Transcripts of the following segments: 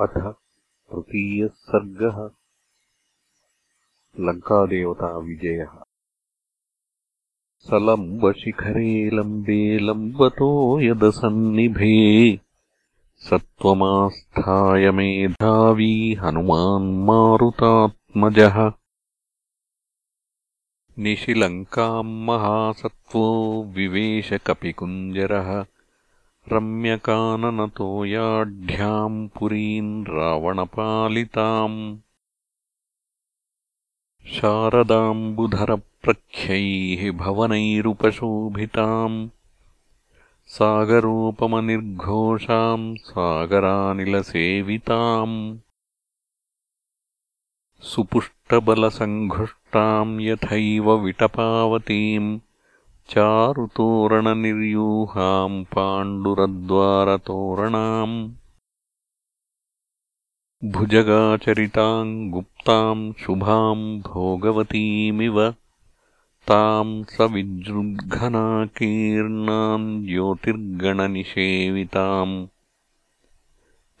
अथ तृतीयः सर्गः। लङ्कादेवताविजयः स लम्बशिखरे लम्बे लम्बतो यदसन्निभे। सत्त्वमास्थाय मेधावी हनुमान्मारुतात्मजः निशिलङ्काम् महासत्त्वो विवेशकपिकुञ्जरः रम्यकाननतोयाढ्याम् पुरीम् रावणपालिताम्। शारदाम्बुधरप्रख्यैः भवनैरुपशोभिताम्। सागरोपमनिर्घोषाम् सागरानिलसेविताम्। सुपुष्टबलसङ्घुष्टाम् यथैव विटपावतीम् चारुतोरणनिर्यूहाम् पाण्डुरद्वारतोरणाम् भुजगाचरिताम् गुप्ताम् शुभाम् भोगवतीमिव ताम् स विजृग्घनाकीर्णाम् ज्योतिर्गणनिषेविताम्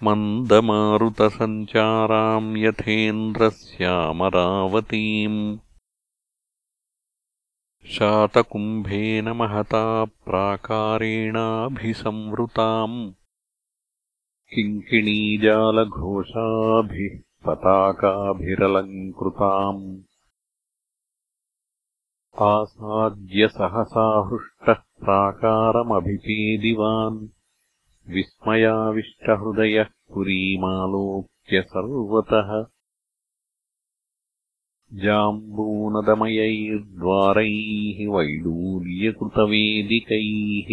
मन्दमारुतसञ्चाराम् यथेन्द्रस्यामरावतीम् शातकुम्भेन महता प्राकारेणाभिसंवृताम्। किङ्किणीजालघोषाभिः पताकाभिरलङ्कृताम्। आसाद्य सहसा हृष्टः प्राकारमभिपेदिवान्। विस्मयाविष्टहृदयः पुरीमालोक्य सर्वतः जाम्बूनदमयैर्द्वारैः वैडूर्यकृतवेदिकैः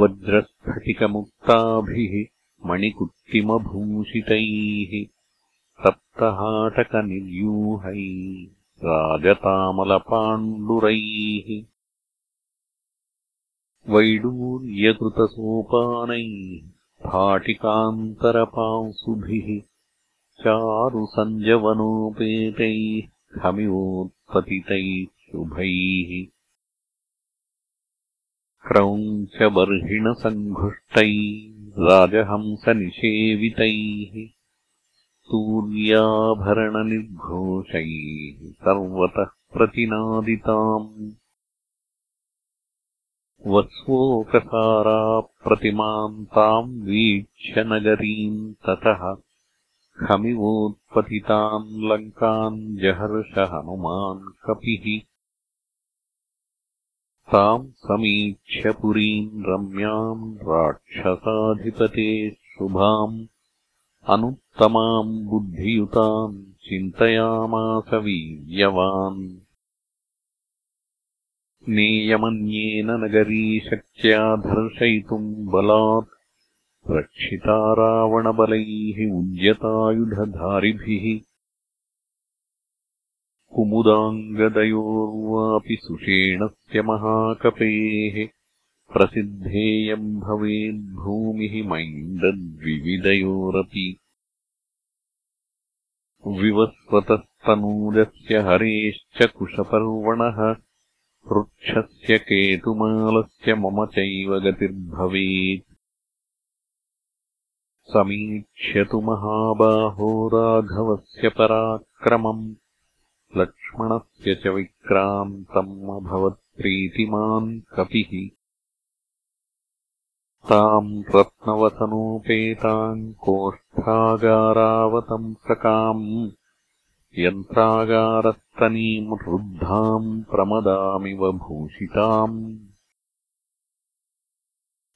वज्रस्फटिकमुक्ताभिः मणिकुट्टिमभूषितैः सप्तहाटकनिर्यूहैः राजतामलपाण्डुरैः वैडूर्यकृतसोपानैः फाटिकान्तरपांसुभिः चारुसञ्जवनोपेतैः खमिवोत्पतितैः शुभैः क्रौञ्चबर्हिणसङ्घुष्टैः राजहंसनिषेवितैः सूर्याभरणनिर्घोषैः सर्वतः प्रतिनादिताम् वस्वोकसाराप्रतिमाम् ताम् वीक्ष्य नगरीम् ततः खमिवोत्पतितान् लङ्कान् जहर्ष हनुमान् कपिः। ताम् समीक्ष्य पुरीम् रम्याम् राक्षसाधिपतेः शुभाम्। अनुत्तमाम् बुद्धियुताम् चिन्तयामास वीर्यवान्। नेयमन्येन नगरी शक्त्या धर्षयितुम् बलात् रक्षिता रावणबलैः उद्यतायुधधारिभिः कुमुदाङ्गदयोर्वापि सुषेणस्य महाकपेः प्रसिद्धेयम् भवेद्भूमिः मैन्दद्विविदयोरपि विवस्वतस्तनूजस्य हरेश्च कुशपर्वणः वृक्षस्य केतुमालस्य मम चैव गतिर्भवेत् समीक्ष्यतु महाबाहो राघवस्य पराक्रमम्। लक्ष्मणस्य च विक्रान्तम् अभवत्प्रीतिमान् कपिः। ताम् रत्नवसनोपेताम् कोष्ठागारावतंसकाम् यन्त्रागारस्तनीम् रुद्धाम् प्रमदामिव भूषिताम्।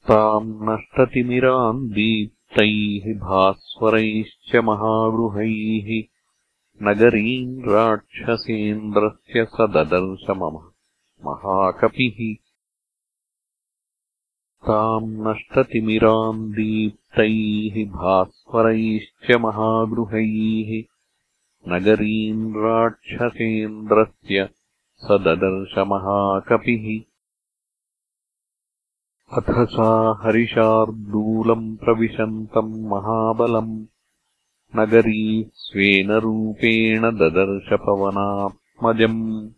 ताम् नष्टतिमिराम् दीप् तैः भास्वरैश्च महागृहैः नगरीम् राक्षसेन्द्रस्य स ददर्श मम महाकपिः। ताम् नष्टतिमिराम् दीप्तैः भास्वरैश्च महागृहैः नगरीम् राक्षसेन्द्रस्य स ददर्श महाकपिः अथ सा हरिशार्दूलम् प्रविशन्तम् महाबलम्। नगरी स्वेन रूपेण ददर्शपवनात्मजम्।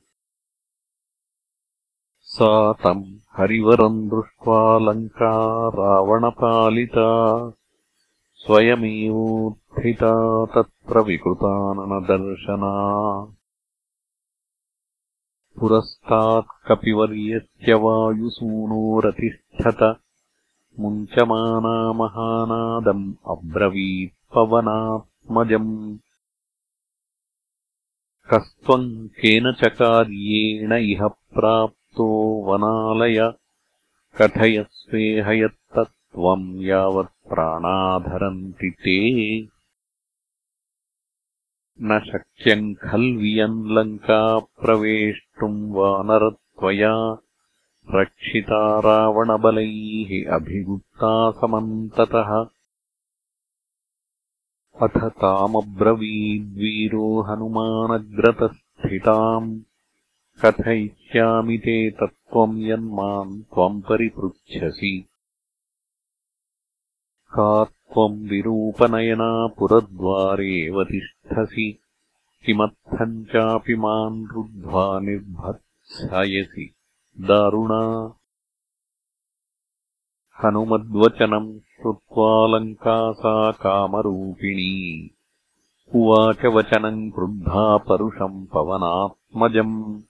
सा तम् हरिवरम् दृष्ट्वा लङ्का रावणपालिता स्वयमेवोत्थिता तत्र विकृताननदर्शना। पुरस्तात् कपिवर्यस्य वायुसूनोरतिष्ठत मुञ्चमाना महानादम् अब्रवीत्पवनात्मजम्। कस्त्वम् केन च कार्येण इह प्राप्तो वनालय। कथयस्वेहयत्तत्त्वम् यावत्प्राणाधरन्ति ते। न शक्यम् खल्वियम् लङ्काप्रवेष्टुम् वानरत्वया रक्षिता रावणबलैः अभिगुप्ता समन्ततः। अथ तामब्रवीद्वीरो हनुमानग्रतस्थिताम्। कथयिष्यामि ते तत्त्वम् यन्माम् त्वम् परिपृच्छसि। का त्वम् विरूपनयना पुरद्वारेव तिष्ठसि किमर्थम् चापि माम् रुद्ध्वा निर्भत्सयसि दारुणा। हनुमद्वचनम् श्रुत्वा सा कामरूपिणी उवाच वचनम् क्रुद्धा परुषम् पवनात्मजम्।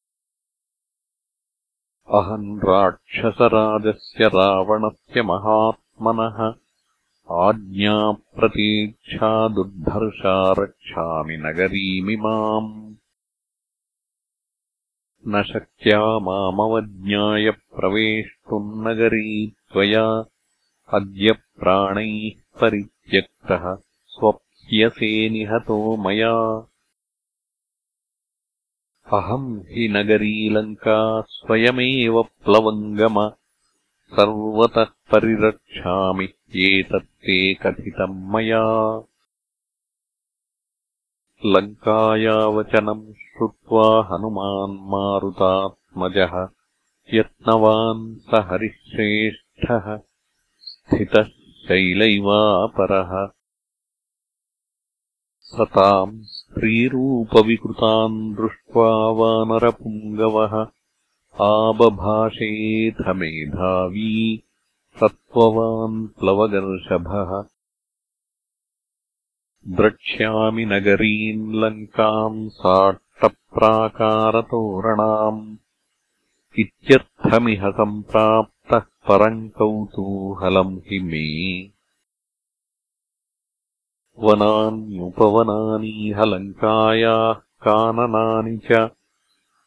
अहम् राक्षसराजस्य रावणस्य महात्मनः। आज्ञाप्रतीक्षा दुर्धर्षा रक्षामि नगरीमिमाम् न शक्या मामवज्ञाय प्रवेष्टुम् नगरी त्वया अद्य प्राणैः परित्यक्तः स्वप्स्यसे निहतो मया। अहम् हि नगरीलङ्का स्वयमेव प्लवङ्गम सर्वतः परिरक्षामि एतत्ते कथितम् मया लङ्कायावचनम् श्रुत्वा हनुमान् मारुतात्मजः यत्नवान् स हरिश्रेष्ठः स्थितः शैलैवापरः। स ताम् स्त्रीरूपविकृताम् दृष्ट्वा वानरपुङ्गवः आबभाषेऽथ मेधावी सत्त्ववान् प्लवगर्षभः द्रक्ष्यामि नगरीम् लङ्काम् साट्टप्राकारतोरणाम् इत्यर्थमिह सम्प्राप्तः परम् कौतूहलम् हि मे। वनान्युपवनानीह लङ्कायाः काननानि च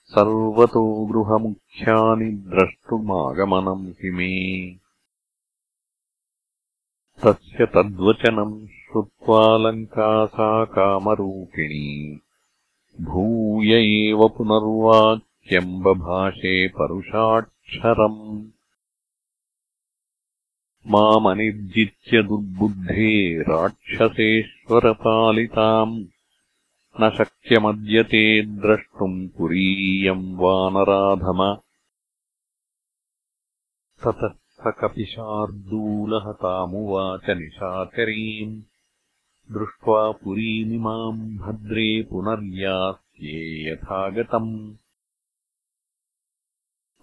सर्वतो गृहमुख्यानि द्रष्टुमागमनम् हि मे। तस्य तद्वचनम् श्रुत्वा सा कामरूपिणी भूय एव पुनर्वाक्यम् बभाषे परुषाक्षरम्। मामनिर्जित्य दुर्बुद्धे राक्षसेश्वरपालिताम्। न शक्यमद्य ते द्रष्टुम् पुरीयम् वानराधम। ततः स कपिशार्दूलः तामुवाच निशाचरीम् दृष्ट्वा पुरीमिमाम् भद्रे पुनर्यास्ये यथागतम्।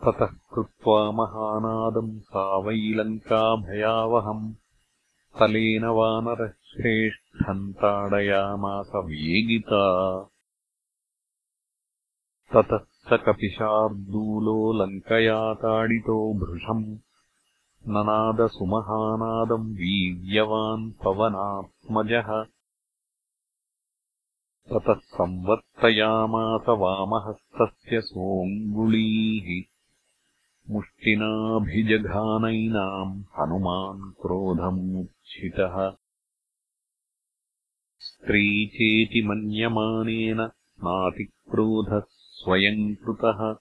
ततः कृत्वा महानादम् सा वैलङ्का भयावहम् तलेन वानरश्रेष्ठम् ताडयामास वेगिता। ततः स कपिशार्दूलो लङ्कया ताडितो भृशम् ननादसुमहानादम् वीर्यवान् पवनात्मजः। ततः संवर्तयामास वामहस्तस्य सोऽङ्गुलीः। मुष्टिनाभिजघानैनाम् हनुमान् क्रोधमुच्छितः। स्त्री चेति मन्यमानेन नातिक्रोधः स्वयम् कृतः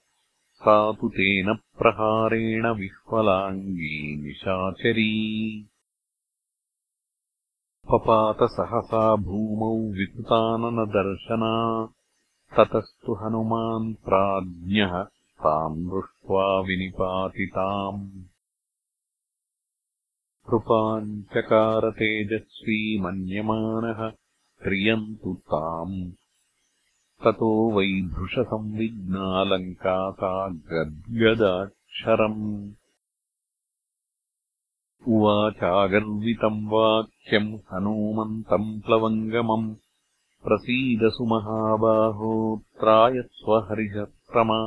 सा तु तेन प्रहारेण विह्वलाङ्गी निशाचरी। पपातसहसा भूमौ विकृताननदर्शना ततस्तु हनुमान् प्राज्ञः ताम् दृष्ट्वा विनिपातिताम् कृपाञ्चकारतेजस्वी मन्यमानः क्रियन्तु ताम् ततो वैभृशसंविघ्नालङ्का सा गद्गदाक्षरम् उवाचागर्वितम् वाक्यम् हनूमन्तम् प्लवङ्गमम् प्रसीदसु महाबाहोत्रायस्व हरिशत्रमा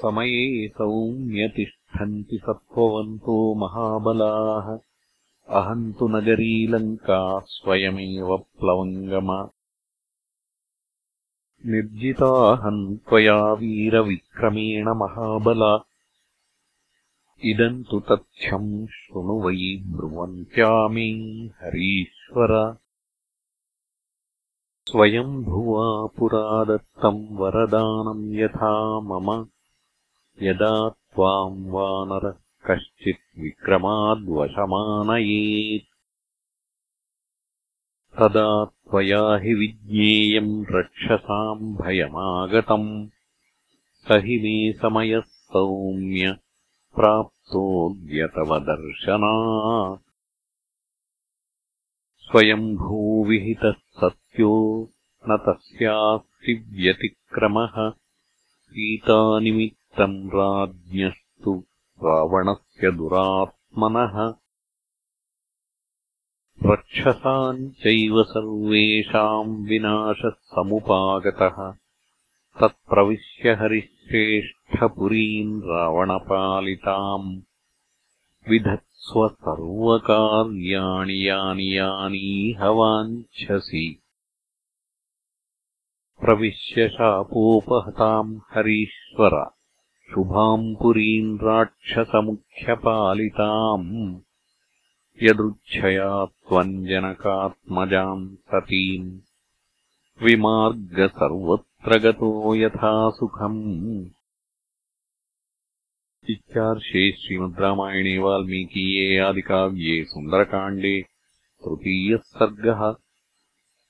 समये सौम्यतिष्ठन्ति सत्त्ववन्तो महाबलाः। अहम् तु नगरीलङ्का स्वयमेव प्लवङ्गमा निर्जिताहम् त्वया वीरविक्रमेण महाबला। इदम् तु तथ्यम् शृणु वै ब्रुवन्त्या मे हरीश्वर। स्वयम्भुवा पुरा दत्तम् वरदानम् यथा मम। यदा त्वाम् वानरः कश्चित् विक्रमाद्वशमानयेत् तदा त्वया हि विज्ञेयम् रक्षसाम् भयमागतम्। स हि मे समयः सौम्य प्राप्तोऽद्यतवदर्शनात् स्वयम्भूविहितः सत्यो न तस्यास्ति व्यतिक्रमः। सीतानिमित्तम् राज्ञस्तु रावणस्य दुरात्मनः रक्षसाम् चैव सर्वेषाम् विनाशः समुपागतः तत्प्रविश्य हरिश्रेष्ठपुरीम् रावणपालिताम्। विधत्स्व सर्वकार्याणि यानि यानीह वाञ्छसि प्रविश्य शापोपहताम् हरीश्वर। शुभाम् पुरीम् राक्षसमुख्यपालिताम् यदृच्छया त्वम् जनकात्मजाम् सतीम् विमार्ग प्रगतो यथा सुखम् इत्यार्षे श्रीमद् रामायणे वाल्मीकीये आदिकाव्ये सुन्दरकाण्डे तृतीयः सर्गः